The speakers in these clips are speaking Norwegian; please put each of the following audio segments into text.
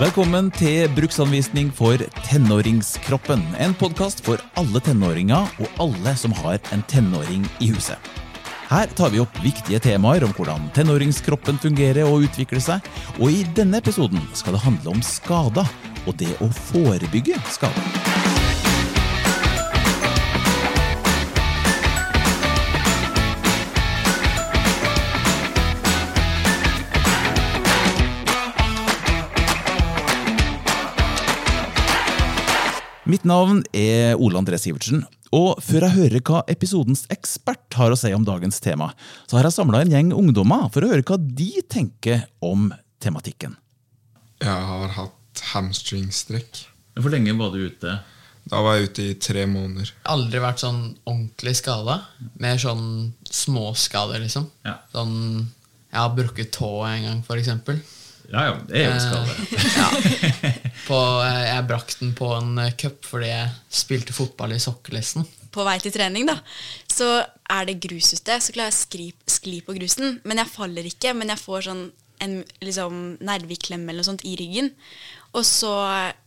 Velkommen til bruksanvisning for tenåringskroppen. En podkast for alle tenåringer og alle som har en tenåring i huset. Her tar vi opp viktige temaer om hvordan tenåringskroppen fungerer og utvikler seg. Og i denne episoden skal det handle om skader og det å forebygge skader. Mitt navn er Ole André Sivertsen. Og før jeg hører hva episodens ekspert har å si om dagens tema, så har jeg samla en gjeng ungdommer for å høre hva de tenker om tematikken. Jeg har hatt hamstringstrekk. Hvor lenge var du ute? Da var jeg ute i tre måneder. Aldri vært sånn ordentlig skada. Mer sånn småskader, liksom. Ja. Sånn Jeg har brukket tå en gang, for eksempel. Ja, ja, det er jo skade. Ja. På, eh, jeg brakk den på en eh, cup fordi jeg spilte fotball i sokkelesten. på vei til trening, da, så er det grus ute. Så klarer jeg å skli, skli på grusen. Men jeg faller ikke, men jeg får sånn en liksom, nerveklem eller noe sånt i ryggen. Og så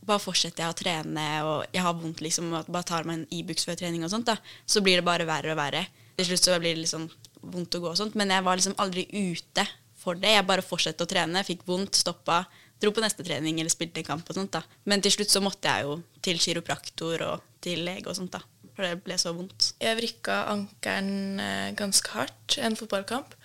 bare fortsetter jeg å trene, og jeg har vondt liksom, og bare tar meg en Ibux før trening, og sånt da, så blir det bare verre og verre. Til slutt så blir det liksom vondt å gå og sånt, men jeg var liksom aldri ute for det. Jeg bare fortsatte å trene, fikk vondt, stoppa, dro på neste trening eller spilte en kamp og sånt da. Men til slutt så måtte jeg jo til kiropraktor og til lege og sånt da, for det ble så vondt. Jeg vrikka ankelen eh, ganske hardt en fotballkamp.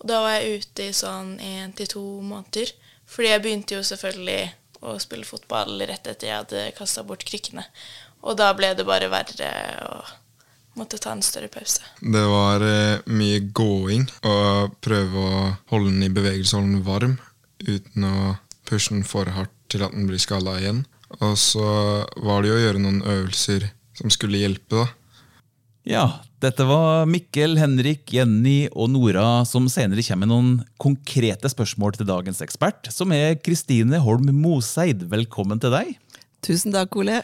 Og da var jeg ute i sånn én til to måneder. Fordi jeg begynte jo selvfølgelig å spille fotball rett etter jeg hadde kasta bort krykkene. Og da ble det bare verre og måtte ta en større pause. Det var eh, mye gåing og prøve å holde den i bevegelse, holde den varm, uten å pushe den for hardt til at den blir skalla igjen. Og så var det jo å gjøre noen øvelser som skulle hjelpe, da. Ja, dette var Mikkel, Henrik, Jenny og Nora som senere kommer med noen konkrete spørsmål til dagens ekspert, som er Kristine Holm Moseid. Velkommen til deg. Tusen takk, Ole.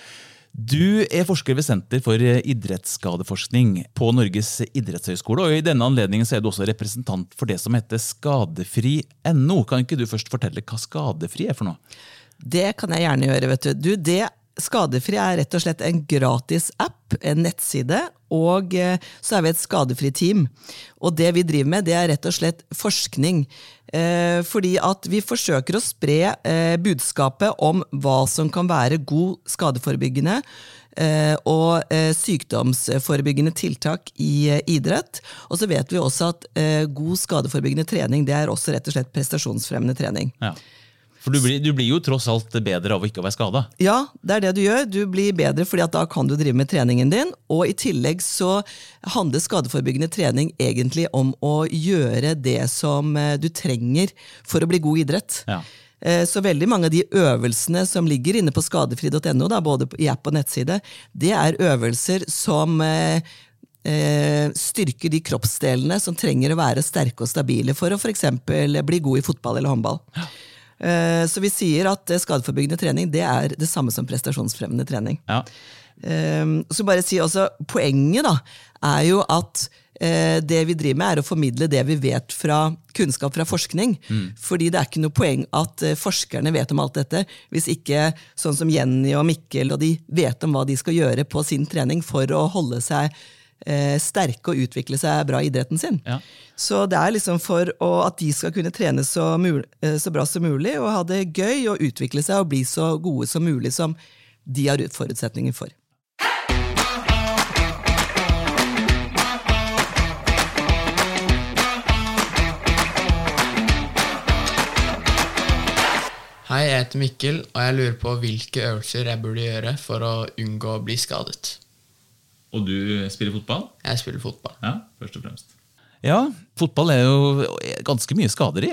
Du er forsker ved Senter for idrettsskadeforskning på Norges idrettshøgskole. og I denne anledningen er du også representant for det som heter skadefri.no. Kan ikke du først fortelle hva skadefri er for noe? Det kan jeg gjerne gjøre. vet du. du det Skadefri er rett og slett en gratis app, en nettside, og eh, så er vi et skadefri team. Og det vi driver med, det er rett og slett forskning. Eh, fordi at vi forsøker å spre eh, budskapet om hva som kan være god skadeforebyggende og sykdomsforebyggende tiltak i idrett. Og så vet vi også at god skadeforebyggende trening det er også rett og slett prestasjonsfremmende trening. Ja. For du blir, du blir jo tross alt bedre av å ikke være skada. Ja, det er det du gjør. Du blir bedre fordi at da kan du drive med treningen din. Og i tillegg så handler skadeforebyggende trening egentlig om å gjøre det som eh, du trenger for å bli god i idrett. Ja. Eh, Så veldig mange av de øvelsene som ligger inne på skadefri.no, både i app og nettside, det er øvelser som eh, styrker de kroppsdelene som trenger å være sterke og stabile for å f.eks. bli god i fotball eller håndball. Eh, Så vi sier at eh, skadeforebyggende trening det er det samme som prestasjonsfremmende trening. Ja. Um, så bare si også, Poenget da, er jo at eh, det vi driver med, er å formidle det vi vet fra kunnskap fra forskning. Fordi det er ikke noe poeng at eh, forskerne vet om alt dette, hvis ikke sånn som Jenny og Mikkel og de vet om hva de skal gjøre på sin trening for å holde seg eh, sterke og utvikle seg bra i idretten sin. Ja. Så det er liksom for å, at de skal kunne trene så, mul eh, så bra som mulig og ha det gøy og utvikle seg og bli så gode som mulig som de har forutsetninger for. Hei, jeg heter Mikkel, og jeg lurer på hvilke øvelser jeg burde gjøre for å unngå å bli skadet. Og du spiller fotball? Jeg spiller fotball. Ja, først og fremst. Ja, fotball er jo ganske mye skader i.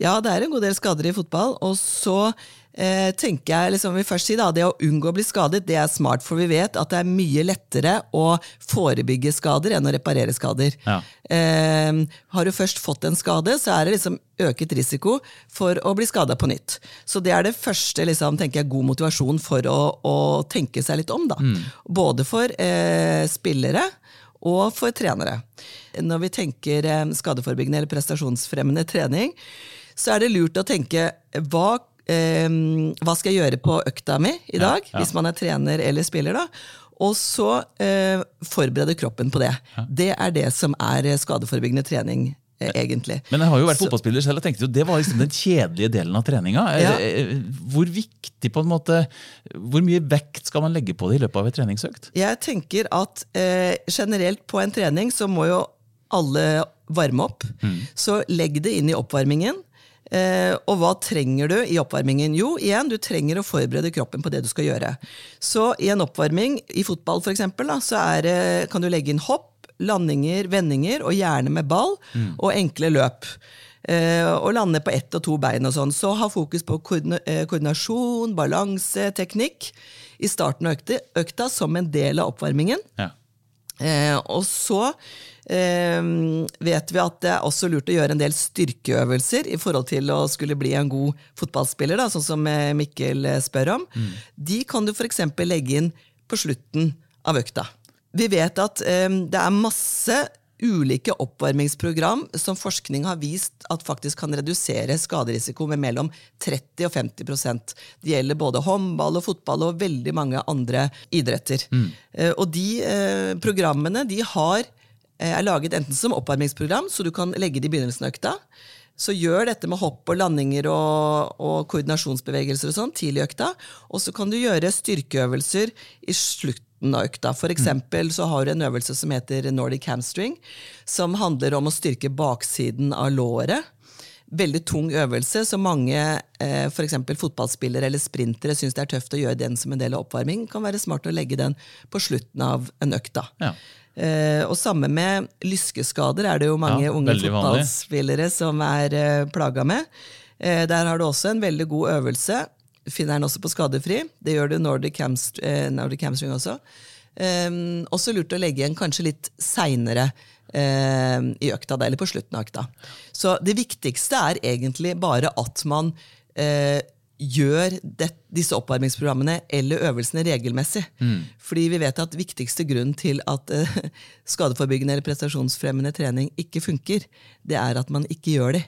Ja, det er en god del skader i fotball. Og så eh, tenker jeg, liksom, vi først si da, det å unngå å bli skadet, det er smart. For vi vet at det er mye lettere å forebygge skader enn å reparere skader. Ja. Eh, har du først fått en skade, så er det liksom øket risiko for å bli skada på nytt. Så det er det første liksom, tenker jeg, god motivasjon for å, å tenke seg litt om. da. Både for eh, spillere og for trenere. Når vi tenker eh, skadeforebyggende eller prestasjonsfremmende trening, så er det lurt å tenke hva eh, hva skal jeg gjøre på økta mi i dag, ja. hvis man er trener eller spiller. da, Og så eh, forberede kroppen på det. Det er det som er eh, skadeforebyggende trening, eh, egentlig. Men jeg har jo vært Så- fotballspiller selv og tenkte jo det var liksom den kjedelige delen av treninga. Ja. Hvor viktig på en måte, hvor mye vekt skal man legge på det i løpet av et treningsøkt? Jeg tenker at eh, generelt på en trening så må jo alle varme opp. Så legg det inn i oppvarmingen. Eh, og hva trenger du i oppvarmingen? Jo, igjen, du trenger å forberede kroppen på det du skal gjøre. Så i en oppvarming, i fotball f.eks., så er, kan du legge inn hopp, landinger, vendinger, og gjerne med ball, og enkle løp. Eh, og lande på ett og to bein og sånn. Så ha fokus på eh, koordinasjon, balanse, teknikk i starten av økta, økta som en del av oppvarmingen. Ja. Eh, og så eh, vet vi at det er også lurt å gjøre en del styrkeøvelser i forhold til å skulle bli en god fotballspiller, da, sånn som eh, Mikkel eh, spør om. De kan du f.eks. legge inn på slutten av økta. Vi vet at eh, det er masse ulike oppvarmingsprogram som forskning har vist at faktisk kan redusere skaderisiko med mellom 30 og 50% Det gjelder både håndball og fotball og veldig mange andre idretter. Eh, Og de programmene de har, er laget enten som oppvarmingsprogram, så du kan legge det i begynnelsen av økta. Så gjør dette med hopp og landinger og, og koordinasjonsbevegelser og sånn tidlig i økta. Og så kan du gjøre styrkeøvelser i slutten av økta. For eksempel så har du en øvelse som heter Nordic hamstring, som handler om å styrke baksiden av låret. Veldig tung øvelse, så mange eh, eksempel fotballspillere eller sprintere syns det er tøft å gjøre den som en del av oppvarming. kan være smart å legge den på slutten av en økt. Ja. Eh, og samme med lyskeskader er det jo mange Ja, unge fotballspillere vanlig. som er eh, plaga med. Eh, der har du også en veldig god øvelse. Finner den også på Skadefri. Det gjør du Nordic, hamst Nordic hamstring også. Eh, også lurt å legge igjen kanskje litt seinere eh, i økta, eller på slutten av økta. Så det viktigste er egentlig bare at man eh, gjør det, disse oppvarmingsprogrammene eller øvelsene regelmessig. Fordi vi vet at viktigste grunn til at eh, skadeforebyggende eller prestasjonsfremmende trening ikke funker, det er at man ikke gjør de.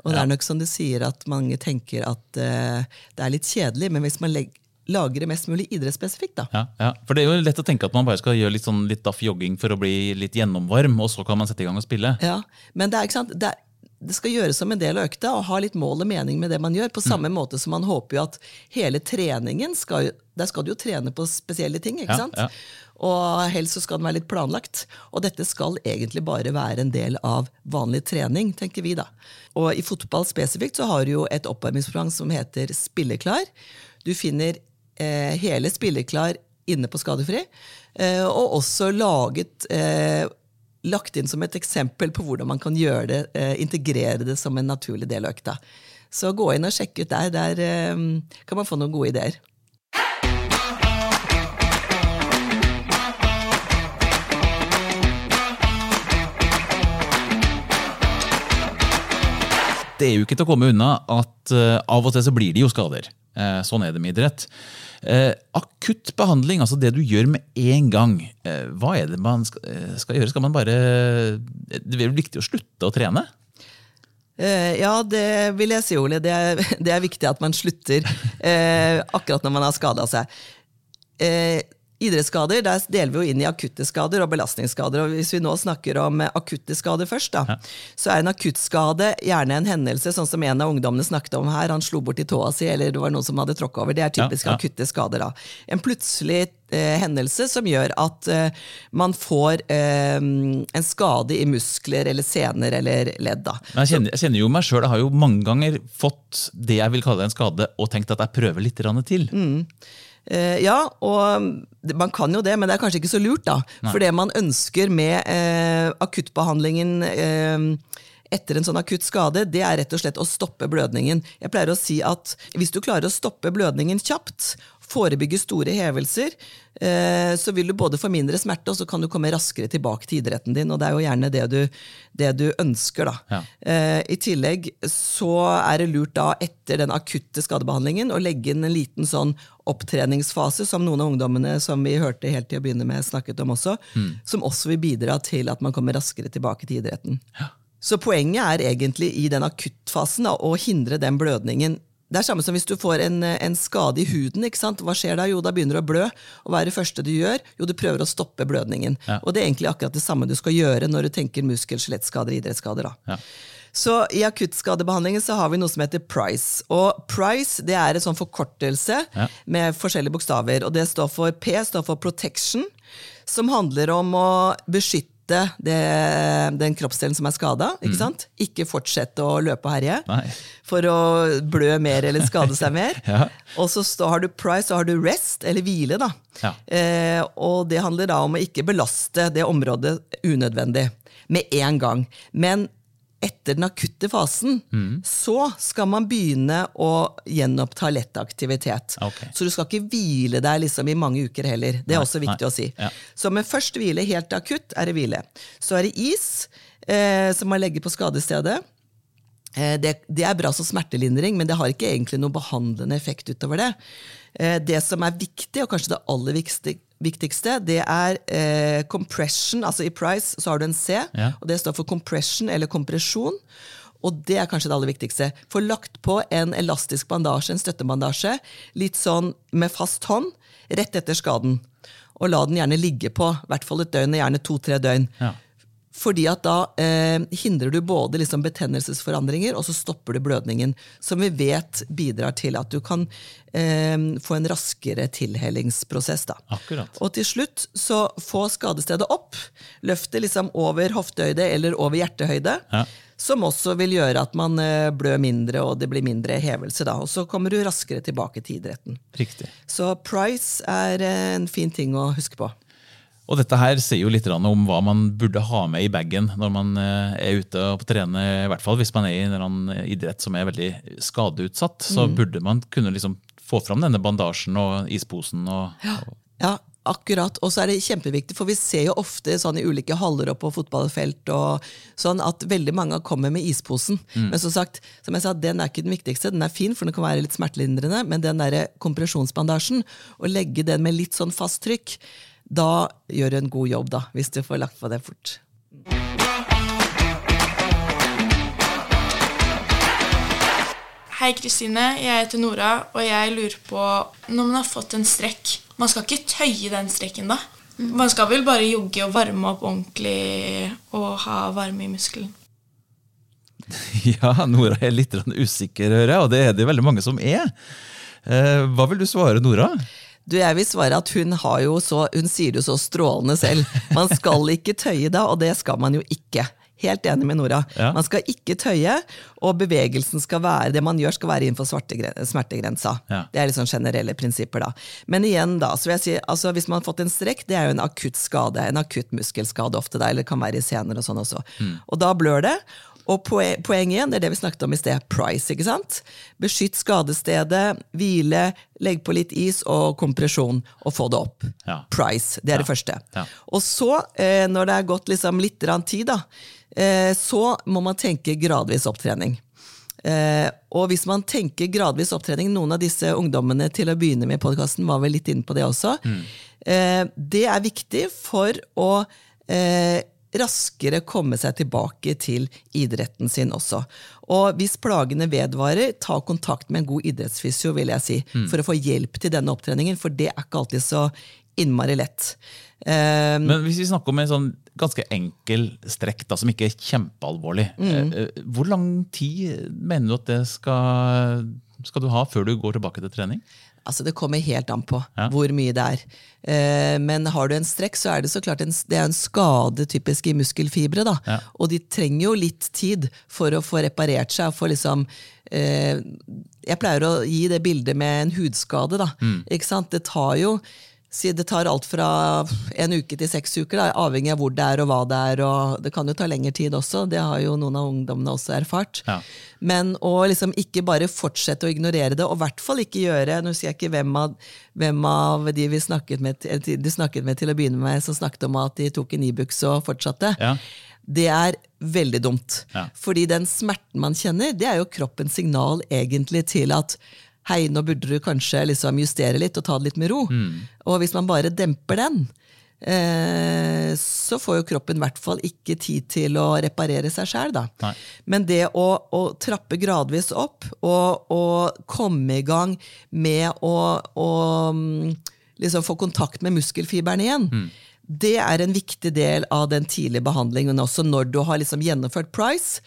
Og det er nok som du sier at mange tenker at eh, det er litt kjedelig, men hvis man legger lager det mest mulig idrettsspesifikt, da. Ja, ja. For det er jo lett å tenke at man bare skal gjøre litt, sånn, litt daff jogging for å bli litt gjennomvarm, og så kan man sette i gang og spille. Ja, men det er ikke sant, det, er, det skal gjøres som en del av økta og ha litt mål og mening med det man gjør. På samme måte som man håper jo at hele treningen skal, Der skal du jo trene på spesielle ting. ikke Ja, sant? ja. Og helst så skal den være litt planlagt. Og dette skal egentlig bare være en del av vanlig trening, tenker vi da. Og i fotball spesifikt så har du jo et oppvarmingsprogram som heter Spilleklar. Du finner eh, hele Spilleklar inne på Skadefri, eh, og også laget eh, lagt inn som et eksempel på hvordan man kan gjøre det, eh, integrere det som en naturlig del av økta. Så gå inn og sjekk ut der. Der eh, kan man få noen gode ideer. Det er jo ikke til å komme unna at eh, av og til så blir det jo skader. Sånn er det med idrett. Eh, akutt behandling, altså det du gjør med en gang, eh, hva er det man eh, skal gjøre? Skal man bare Det er vel viktig å slutte å trene? Ja, det vil jeg si, Ole. Det er, det er viktig at man slutter akkurat når man har skada seg. Idrettsskader der deler vi jo inn i akutte skader og belastningsskader. og Hvis vi nå snakker om eh, akutte skader først, da, så er en akuttskade gjerne en hendelse, sånn som en av ungdommene snakket om her. Han slo borti tåa si, eller det var noen som hadde tråkka over. Det er typisk Ja, ja. akutte skader. da. En plutselig eh, hendelse som gjør at eh, man får eh, en skade i muskler eller sener eller ledd. da. Jeg kjenner, jeg kjenner jo meg sjøl. Jeg har jo mange ganger fått det jeg vil kalle en skade, og tenkt at jeg prøver litt til. Eh, ja, og man kan jo det, men det er kanskje ikke så lurt, da. For det man ønsker med eh, akuttbehandlingen eh, etter en sånn akutt skade, det er rett og slett å stoppe blødningen. Jeg pleier å si at hvis du klarer å stoppe blødningen kjapt, forebygge store hevelser, eh, så vil du både få mindre smerte, og så kan du komme raskere tilbake til idretten din. Og det er jo gjerne det du, det du ønsker, da. Ja. Eh, I tillegg så er det lurt da etter den akutte skadebehandlingen å legge inn en liten sånn opptreningsfase, som noen av ungdommene som vi hørte helt til å begynne med snakket om også, som også vil bidra til at man kommer raskere tilbake til idretten. Så poenget er egentlig i den akuttfasen da, å hindre den blødningen det er samme som hvis du får en, en skade i huden. Hva skjer da? Jo, da begynner du å blø. Og hva er det første du gjør? Jo, du prøver å stoppe blødningen. Ja. Og det er egentlig akkurat det samme du skal gjøre når du tenker muskel-, skjelettskader og idrettsskader. da. Ja. Så i akuttskadebehandlingen så har vi noe som heter PRICE. Og PRICE det er en sånn forkortelse Ja. med forskjellige bokstaver. Og det står for P står for protection, som handler om å beskytte det, den kroppsdelen som er skada. Ikke sant? Ikke fortsette å løpe og herje Nei. for å blø mer eller skade seg mer. Ja. Og så har du price, så har du rest, eller hvile. da. Ja. Eh, og det handler da om å ikke belaste det området unødvendig med en gang. Men etter den akutte fasen Mm. så skal man begynne å gjenoppta lett aktivitet. Okay. Så du skal ikke hvile deg liksom i mange uker heller. Det er Nei, også viktig nei. å si. Ja. Så med først hvile helt akutt er det hvile. Så er det is, eh, som man legger på skadestedet. Eh, Det, det er bra som smertelindring, men det har ikke egentlig noen behandlende effekt utover det. Eh, Det som er viktig, og kanskje det aller viktigste, viktigste det er eh, compression. Altså i Price så har du en C, Ja. og det står for compression eller kompresjon. Og det er kanskje det aller viktigste. Få lagt på en elastisk bandasje, en støttebandasje, litt sånn med fast hånd, rett etter skaden. Og la den gjerne ligge på i hvert fall et døgn, gjerne to-tre døgn. Ja. Fordi at da eh, hindrer du både liksom betennelsesforandringer, og så stopper du blødningen. Som vi vet bidrar til at du kan eh, få en raskere tilhellingsprosess. Da. Akkurat. Og til slutt så få skadestedet opp. Løftet liksom over hoftehøyde eller over hjertehøyde. Ja. Som også vil gjøre at man eh, blør mindre, og det blir mindre hevelse. da. Og så kommer du raskere tilbake til idretten. Riktig. Så Price er eh, en fin ting å huske på. Og dette her sier jo litt om hva man burde ha med i bagen når man eh, er ute og trener. i hvert fall hvis man er i en idrett som er veldig skadeutsatt. Så burde man kunne liksom få fram denne bandasjen og isposen. Og, og, Ja, akkurat. Og så er det kjempeviktig, for vi ser jo ofte sånn i ulike haller og på fotballfelt og sånn at veldig mange kommer med isposen. Men som sagt, som jeg sa, den er ikke den viktigste. Den er fin, for den kan være litt smertelindrende, men den der kompresjonsbandasjen, å legge den med litt sånn fast trykk, da gjør du en god jobb, da, hvis du får lagt på det fort. Hei, Kristine. Jeg heter Nora, og jeg lurer på Når man har fått en strekk Man skal ikke tøye den strekken, da? Man skal vel bare jogge og varme opp ordentlig og ha varme i muskelen? ja, Nora er litt usikker, hører jeg, og det er det veldig mange som er. Eh, hva vil du svare, Nora? Du, jeg vil svare at hun, har jo så, hun sier det så strålende selv. Man skal ikke tøye da, og det skal man jo ikke. Helt enig med Nora. Ja. Man skal ikke tøye, og bevegelsen skal være det man gjør, skal være innenfor smertegrensa. Ja. Det er sånn generelle prinsipper, da. Men igjen, da, så vil jeg si, altså hvis man har fått en strekk, det er jo en akutt skade. En akutt muskelskade ofte, da, eller det kan være i sener og sånn også. Og da blør det. Og poe- poeng det er det vi snakket om i sted, price. ikke sant? Beskytt skadestedet, hvile, legg på litt is og kompresjon, og få det opp. Ja. Price, det er Ja. det første. Ja. Og så, eh, når det er gått liksom litt tid, da, eh, så må man tenke gradvis opptrening. Eh, og hvis man tenker gradvis opptrening, noen av disse ungdommene til å begynne med i podkasten var vel litt inne på det også, eh, det er viktig for å eh, raskere komme seg tilbake til idretten sin også. Og hvis plagene vedvarer, ta kontakt med en god idrettsfysio, vil jeg si, for å få hjelp til denne opptreningen, for det er ikke alltid så innmari lett. Um, Men hvis vi snakker om en sånn ganske enkel strekk da, som ikke er kjempealvorlig, Mm. eh, eh, hvor lang tid mener du at det skal, skal du ha før du går tilbake til trening? Altså Det kommer helt an på Ja. hvor mye det er. Eh, men har du en strekk, så er det så klart en, det er en skade typisk i muskelfibre. da. Ja. Og de trenger jo litt tid for å få reparert seg. For liksom, eh, jeg pleier å gi det bildet med en hudskade. da. Ikke sant? Det tar jo si det tar alt fra en uke til seks uker, da, avhengig av hvor det er og hva det er. og Det kan jo ta lengre tid også, det har jo noen av ungdommene også erfart. Ja. Men å liksom ikke bare fortsette å ignorere det, og i hvert fall ikke gjøre Nå husker jeg ikke hvem av, hvem av de vi snakket med, til- de snakket med til å begynne med, som snakket om at de tok en Ibux og fortsatte. Ja. Det er veldig dumt. Ja. Fordi den smerten man kjenner, det er jo kroppens signal egentlig til at hei, nå burde du kanskje liksom justere litt og ta det litt med ro. Mm. Og hvis man bare demper den, eh, så får jo kroppen i hvert fall ikke tid til å reparere seg sjæl. Men det å, å trappe gradvis opp og, og komme i gang med å, å mm, liksom få kontakt med muskelfiberen igjen, det er en viktig del av den tidlige behandlingen. Også når du har liksom gjennomført Price,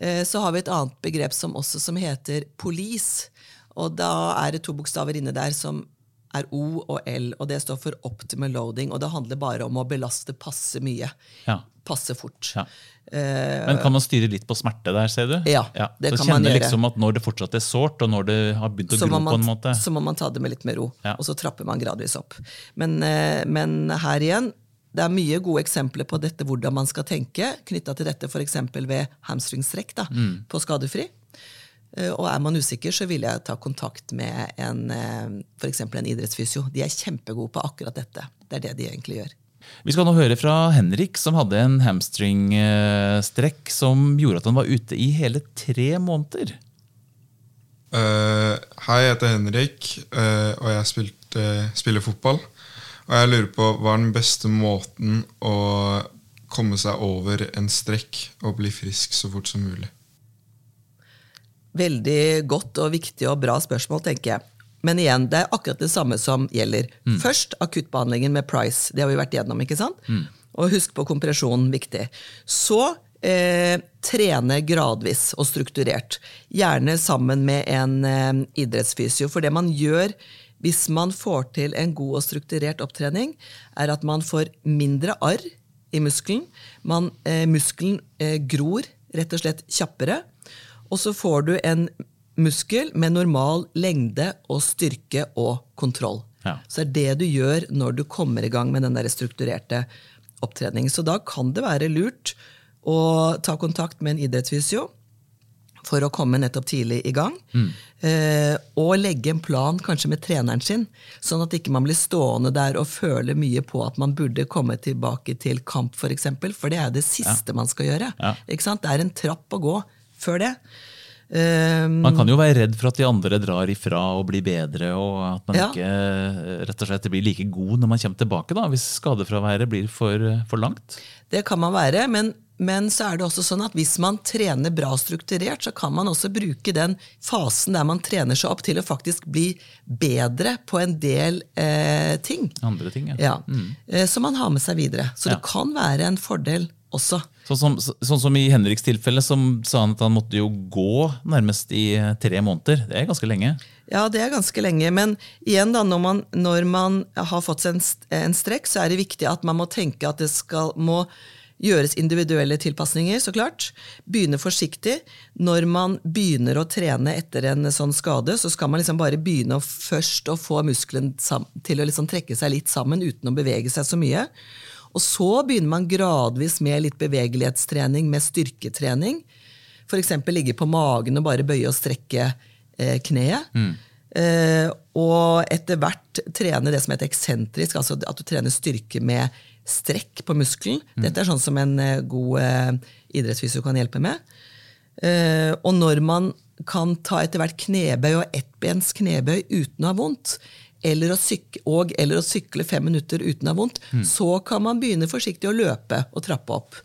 eh, så har vi et annet begrep som også som heter police. Og da er det to bokstaver inne der som er O og L, og det står for optimal loading. Og det handler bare om å belaste passe mye. Ja. Passe fort. Ja. Men kan man styre litt på smerte der, ser du? Ja, det så kan man gjøre. liksom at når det fortsatt er sårt, og når det har begynt å så gro man, på en måte så må man ta det med litt mer ro, Ja. og så trapper man gradvis opp. Men, eh, men her igjen, det er mye gode eksempler på dette, hvordan man skal tenke, knytta til dette f.eks. ved hamstringstrekk Mm. på skadefri. Eh, Og er man usikker, så vil jeg ta kontakt med en, eh, for eksempel en idrettsfysio. De er kjempegode på akkurat dette. Det er det de egentlig gjør. Vi skal nå høre fra Henrik, som hadde en hamstringstrekk som gjorde at han var ute i hele tre måneder. Uh, hei, jeg heter Henrik, uh, og jeg spilte, spiller fotball. Og jeg lurer på hva er den beste måten å komme seg over en strekk og bli frisk så fort som mulig? Veldig godt og viktig og bra spørsmål, tenker jeg. Men igjen, det er akkurat det samme som gjelder. Først akuttbehandlingen med Price. Det har vi vært gjennom. ikke sant? Og husk på kompresjonen, viktig. Så eh, trene gradvis og strukturert. Gjerne sammen med en eh, idrettsfysio. For det man gjør hvis man får til en god og strukturert opptrening, er at man får mindre arr i muskelen. Man, eh, muskelen eh, gror rett og slett kjappere. Og så får du en muskel med normal lengde og styrke og kontroll. Ja. Så det er det du gjør når du kommer i gang med den der strukturerte opptreningen. Så da kan det være lurt å ta kontakt med en idrettsfysio for å komme nettopp tidlig i gang. Eh, og legge en plan kanskje med treneren sin, sånn at ikke man blir stående der og føle mye på at man burde komme tilbake til kamp, f.eks. For, eksempel, for det er det siste man skal gjøre. Ja. Det er en trapp å gå før det. Um, Man kan jo være redd for at de andre drar ifra og blir bedre, og at man Ja. ikke eh, rett og slett blir like god når man kommer tilbake, da, hvis skadefraværet blir for, for langt. Det kan man være, men, men så er det også sånn at hvis man trener bra strukturert, så kan man også bruke den fasen der man trener seg opp til å faktisk bli bedre på en del eh, ting. Andre ting, ja. Ja, eh, Som man har med seg videre. Så Ja. det kan være en fordel også. Sånn som, så- sånn som i Henriks tilfelle, som sa han at han måtte jo gå nærmest i eh, tre måneder. Det er ganske lenge. Ja, det er ganske lenge. Men igjen, da, når man, når man har fått seg en, en strekk, så er det viktig at man må tenke at det skal, må gjøres individuelle tilpasninger, så klart. Begynne forsiktig. Når man begynner å trene etter en sånn skade, så skal man liksom bare begynne å først å få muskelen til å liksom trekke seg litt sammen uten å bevege seg så mye. Og så begynner man gradvis med litt bevegelighetstrening, med styrketrening. F.eks. ligge på magen og bare bøye og strekke eh, kneet. Eh, og etter hvert trene det som heter eksentrisk, altså at du trener styrke med strekk på muskelen. Dette er sånn som en eh, god eh, idrettsfysio kan hjelpe med. Eh, og når man kan ta etter hvert knebøy og ettbens knebøy uten å ha vondt, eller å syk og eller å sykle fem minutter uten å ha vondt, så kan man begynne forsiktig å løpe og trappe opp.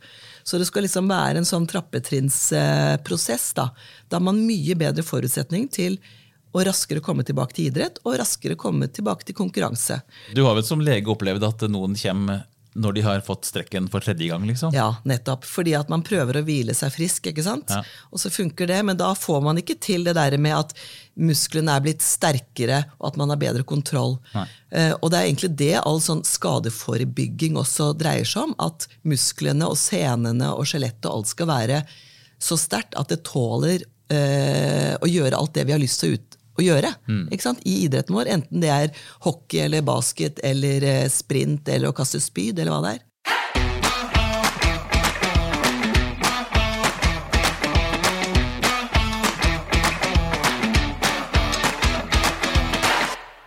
Så det skal liksom være en sånn trappetrinnsprosess. Da Da har man mye bedre forutsetning til å raskere komme tilbake til idrett og raskere komme tilbake til konkurranse. Du har vel som lege opplevd at noen kommer når de har fått strekken for tredje gang? liksom? Ja, nettopp. Fordi at man prøver å hvile seg frisk, ikke sant? Ja. Og så funker det, men da får man ikke til det der med at musklene er blitt sterkere, og at man har bedre kontroll. Eh, og det er egentlig det all sånn skadeforebygging også dreier seg om. At musklene og senene og skjelettet og alt skal være så sterkt at det tåler eh, å gjøre alt det vi har lyst til å ut å gjøre ikke sant? i idretten vår. Enten det er hockey eller basket eller eh, sprint eller å kaste spyd eller hva det er.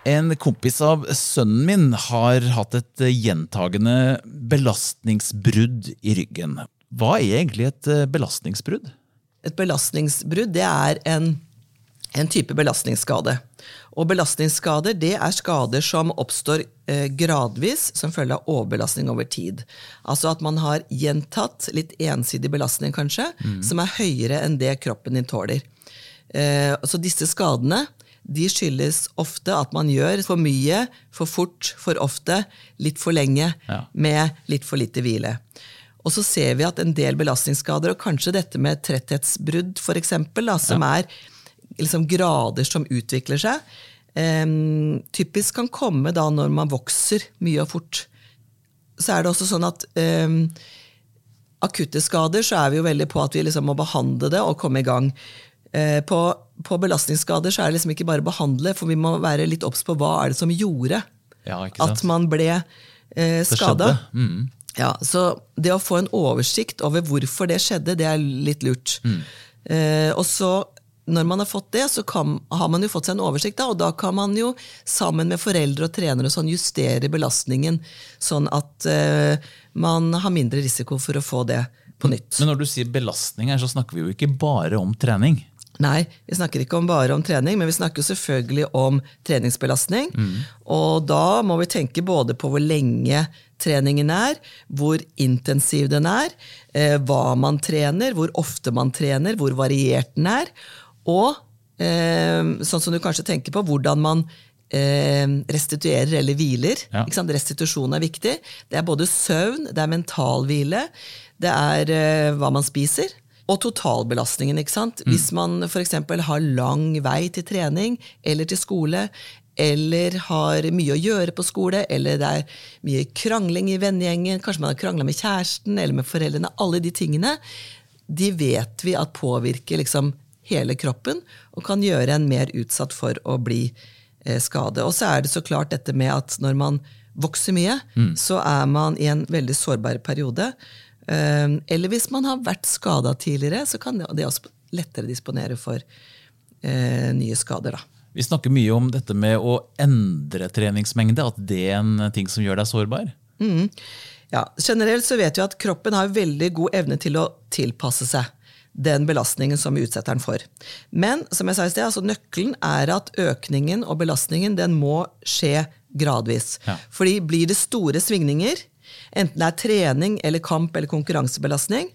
En kompis av sønnen min har hatt et eh, gjentagende belastningsbrudd i ryggen. Hva er egentlig et eh, belastningsbrudd? Et belastningsbrudd det er en, en type belastningsskade. Og belastningsskader det er skader som oppstår eh, gradvis som følge av overbelastning over tid. Altså at man har gjentatt litt ensidig belastning, kanskje, som er høyere enn det kroppen din tåler. Eh, så disse skadene de skyldes ofte at man gjør for mye, for fort, for ofte, litt for lenge, Ja. med litt for lite hvile. Og så ser vi at en del belastningsskader, og kanskje dette med tretthetsbrudd for eksempel, ja. som er liksom grader som utvikler seg, um, typisk kan komme da når man vokser mye og fort. Så er det også sånn at um, akutte skader så er vi jo veldig på at vi liksom må behandle det og komme i gang. Eh, på, på belastningsskader så er det liksom ikke bare behandle, for vi må være litt obs på hva er det som gjorde Ja, at man ble eh, skada. Mm. Ja, så det å få en oversikt over hvorfor det skjedde, det er litt lurt. Eh, og så, når man har fått det, så kan, har man jo fått seg en oversikt, da, og da kan man jo sammen med foreldre og trenere og sånn, justere belastningen, sånn at uh, man har mindre risiko for å få det på nytt. Men når du sier belastning her, så snakker vi jo ikke bare om trening. Nei, vi snakker ikke om bare om trening, men vi snakker jo selvfølgelig om treningsbelastning. Og da må vi tenke både på hvor lenge treningen er, hvor intensiv den er, eh, hva man trener, hvor ofte man trener, hvor variert den er, og eh, sånn som du kanskje tenker på, hvordan man eh, restituerer eller hviler. Ja. Restitusjon er viktig. Det er både søvn, det er mental hvile, det er eh, hva man spiser. Og totalbelastningen. ikke sant? Hvis man f.eks. har lang vei til trening eller til skole, eller har mye å gjøre på skole, eller det er mye krangling i vennegjengen, kanskje man har krangla med kjæresten eller med foreldrene, alle de tingene, de vet vi at påvirker liksom hele kroppen og kan gjøre en mer utsatt for å bli eh, skade. Og så er det så klart dette med at når man vokser mye, så er man i en veldig sårbar periode. Eh, Eller hvis man har vært skada tidligere, så kan det- også lettere disponere for eh, nye skader. da. Vi snakker mye om dette med å endre treningsmengde, at det er en ting som gjør deg sårbar. Ja, generelt så vet vi at kroppen har veldig god evne til å tilpasse seg den belastningen som vi utsetter den for. Men som jeg sa i sted, altså nøkkelen er at økningen og belastningen den må skje gradvis. Ja. Fordi blir det store svingninger, enten det er trening eller kamp eller konkurransebelastning,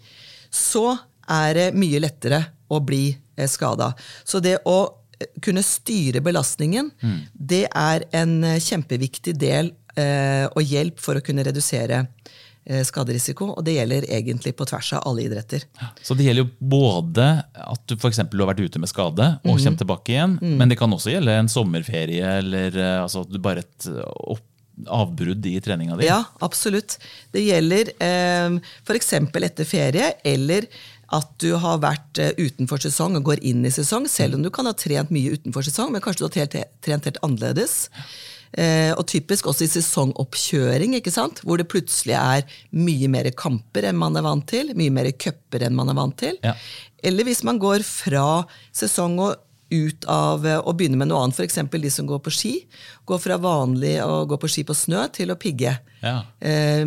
så er det mye lettere å bli eh, skada. Så det å eh, kunne styre belastningen, det er en eh, kjempeviktig del eh, og hjelp for å kunne redusere eh, skaderisiko. Og det gjelder egentlig på tvers av alle idretter. Så det gjelder jo både at du for eksempel har vært ute med skade og kommer tilbake igjen, men det kan også gjelde en sommerferie eller eh, altså, bare et eh, avbrudd i treninga di. Ja, absolutt. Det gjelder eh, f.eks. etter ferie, eller at du har vært eh, utenfor sesong og går inn i sesong, selv om du kan ha trent mye utenfor sesong, men kanskje du har trent, helt annerledes. Eh, og typisk også i sesongoppkjøring, ikke sant? hvor det plutselig er mye mer kamper enn man er vant til, mye mer cuper enn man er vant til. Ja. Eller hvis man går fra sesong og ut av eh, å begynne med noe annet, f.eks. de som går på ski. Går fra vanlig å gå på ski på snø til å pigge Ja. eh,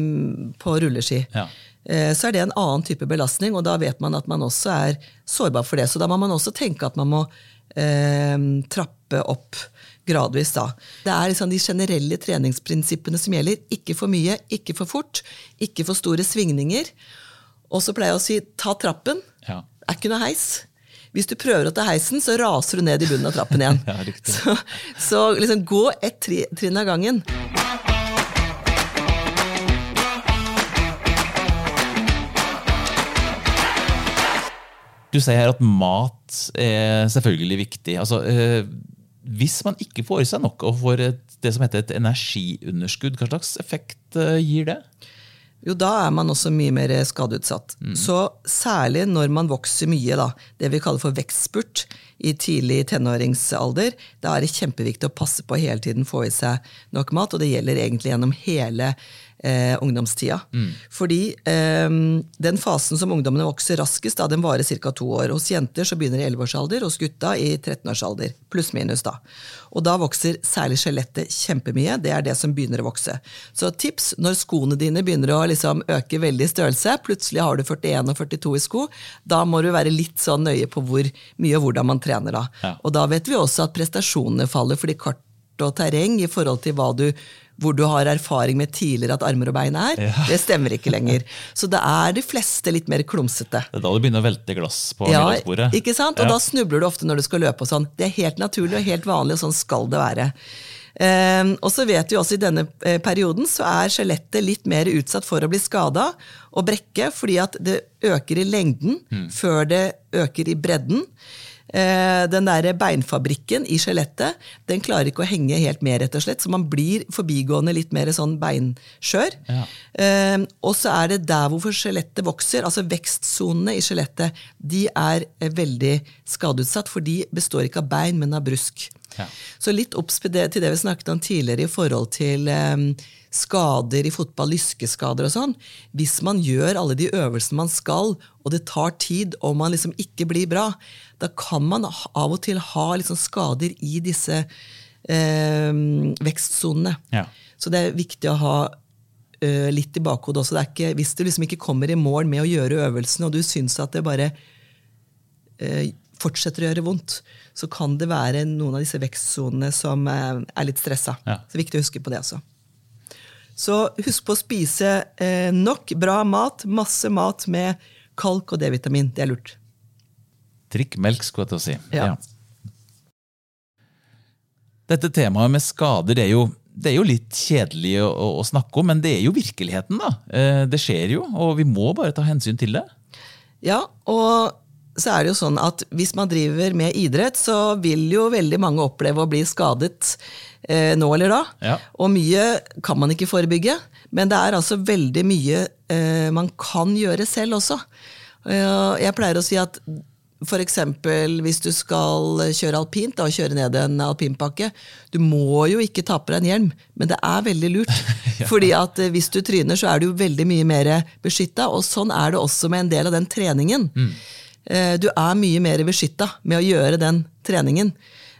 på rulleski. Ja. Eh, så er det en annen type belastning, og da vet man at man også er sårbar for det. Så da må man også tenke at man må eh, trappe opp gradvis. da. Det er liksom de generelle treningsprinsippene som gjelder. Ikke for mye, ikke for fort, ikke for store svingninger. Og så pleier jeg å si ta trappen. Ja. Det er ikke noe heis. Hvis du prøver å ta heisen, så raser du ned i bunnen av trappen igjen. Ja. Så, så liksom gå ett tri trinn av gangen. Du sier her at mat er selvfølgelig viktig. Altså, eh, hvis man ikke får i seg nok og får et, det som heter et energiunderskudd, hva slags effekt eh, gir det? Jo, da er man også mye mer skadeutsatt. Så særlig når man vokser mye, da, det vi kaller for vekstspurt i tidlig tenåringsalder, da er det kjempeviktig å passe på å hele tiden få i seg nok mat, og det gjelder egentlig gjennom hele eh, ungdomstida. Fordi eh, den fasen som ungdommene vokser raskest, da, den varer ca. to år. Hos jenter så begynner det i 11-årsalder, hos gutta i 13-årsalder. Pluss-minus, da. Og da vokser særlig skjelettet kjempemye. Det er det som begynner å vokse. Så tips når skoene dine begynner å liksom øke veldig i størrelse, plutselig har du 41 og 42 i sko, da må du være litt sånn nøye på hvor mye og hvordan man trener da. Ja. Og da vet vi også at prestasjonene faller fordi kart og terreng i forhold til hva du hvor du har erfaring med tidligere at armer og bein er, det stemmer ikke lenger. Så det er de fleste litt mer klumsete. Det er da du begynner å velte glass på Ja, middagsbordet. ikke sant? Og Ja. da snubler du ofte når du skal løpe og sånn. Det er helt naturlig og helt vanlig, og sånn skal det være. Um, og så vet vi også i denne eh, perioden så er skjelettet litt mer utsatt for å bli skada og brekke, fordi at det øker i lengden før det øker i bredden. Eh, den der beinfabrikken i skjelettet den klarer ikke å henge helt med, rett og slett, så man blir forbigående litt mer sånn beinskjør. Ja. Eh, og så er det der hvor skjelettet vokser, altså vekstsonene i skjelettet, de er eh, veldig skadeutsatt, for de består ikke av bein, men av brusk. Ja. Så litt obs til det vi snakket om tidligere i forhold til um, skader i fotball, lyskeskader og sånn. Hvis man gjør alle de øvelsene man skal, og det tar tid, og man liksom ikke blir bra, da kan man av og til ha liksom skader i disse um, vekstsonene. Ja. Så det er viktig å ha litt i bakhodet også. Det er ikke, hvis du liksom ikke kommer i mål med å gjøre øvelsene, og du syns at det bare fortsetter å gjøre vondt, så kan det være noen av disse vekstsonene som ø, er litt stressa. Ja. Så det er viktig å huske på det også. Så husk på å spise eh, nok bra mat, masse mat med kalk og D-vitamin. Det er lurt. Drikk melk, skulle jeg til å si. Ja. Dette temaet med skader det er jo, det er jo litt kjedelig å, å, å snakke om, men det er jo virkeligheten. da. Eh, Det skjer jo, og vi må bare ta hensyn til det. Ja, og så er det jo sånn at hvis man driver med idrett, så vil jo veldig mange oppleve å bli skadet eh, nå eller da. Ja. Og mye kan man ikke forebygge, men det er altså veldig mye eh, man kan gjøre selv også. Eh, jeg pleier å si at eksempel hvis du skal kjøre alpint da, og kjøre ned en alpinpakke, du må jo ikke ta på deg en hjelm, men det er veldig lurt. Fordi at eh, hvis du tryner, så er du veldig mye mer beskytta, og sånn er det også med en del av den treningen. Eh, Du er mye mer beskytta med å gjøre den treningen.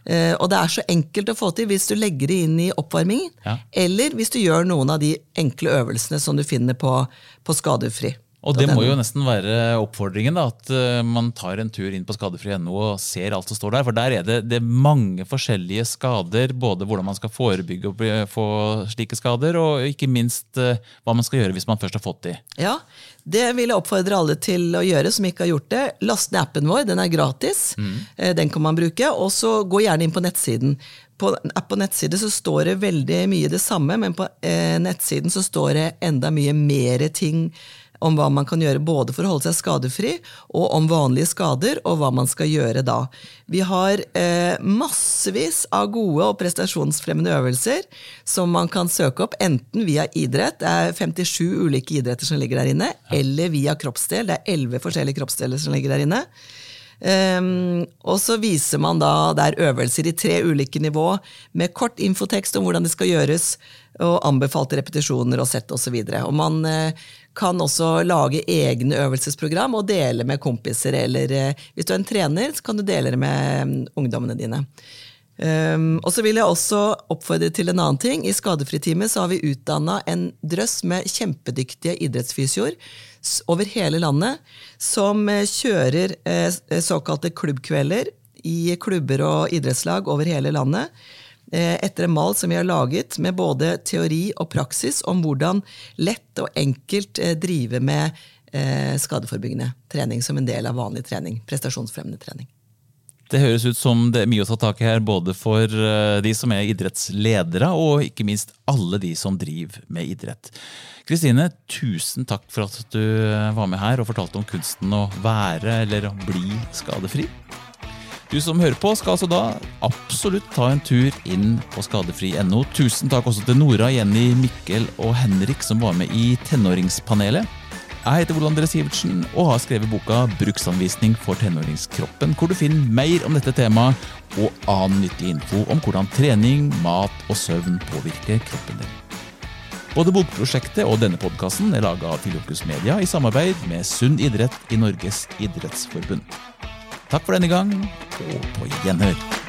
Eh, Og det er så enkelt å få til hvis du legger det inn i oppvarmingen, Ja. eller hvis du gjør noen av de enkle øvelsene som du finner på, på Skadefri. Og det må jo nesten være oppfordringen, da, at eh, man tar en tur inn på skadefri.no og ser alt som står der. For der er det, det er mange forskjellige skader, både hvordan man skal forebygge og få slike skader, og ikke minst eh, hva man skal gjøre hvis man først har fått de. Ja, det vil jeg oppfordre alle til å gjøre som ikke har gjort det. Last ned appen vår, den er gratis. Mm. Den kan man bruke. Og så gå gjerne inn på nettsiden. På, app og nettside så står det veldig mye det samme, men på eh, nettsiden så står det enda mye mer ting om hva man kan gjøre både for å holde seg skadefri, og om vanlige skader, og hva man skal gjøre da. Vi har eh, massevis av gode og prestasjonsfremmende øvelser som man kan søke opp, enten via idrett, det er 57 ulike idretter som ligger der inne, eller via kroppsdel, det er 11 forskjellige kroppsdeler som ligger der inne. Ehm, og så viser man da der øvelser i tre ulike nivå, med kort infotekst om hvordan det skal gjøres, og anbefalte repetisjoner og sett osv. Og, så og man uh, kan også lage egne øvelsesprogram og dele med kompiser. Eller uh, hvis du er en trener, så kan du dele det med um, ungdommene dine. Um, og så vil jeg også oppfordre til en annen ting. I Skadefritime så har vi utdanna en drøss med kjempedyktige idrettsfysioer over hele landet, som eh, kjører eh, såkalte klubbkvelder i klubber og idrettslag over hele landet. eh, Etter en mal som vi har laget med både teori og praksis om hvordan lett og enkelt drive med skadeforebyggende trening som en del av vanlig trening. Prestasjonsfremmende trening. Det høres ut som det er mye å ta tak i her, både for eh, de som er idrettsledere, og ikke minst alle de som driver med idrett. Kristine, tusen takk for at du eh, var med her og fortalte om kunsten å være eller bli skadefri. Du som hører på, skal altså da absolutt ta en tur inn på skadefri.no. Tusen takk også til Nora, Jenny, Mikkel og Henrik som var med i Tenåringspanelet. Jeg heter Ole André Sivertsen og har skrevet boka 'Bruksanvisning for tenåringskroppen', hvor du finner mer om dette temaet og annen nyttig info om hvordan trening, mat og søvn påvirker kroppen din. Både bokprosjektet og denne podkasten er laga av Filiokus Media i samarbeid med Sunn idrett i Norges idrettsforbund. Takk for denne gang, og på gjenhør.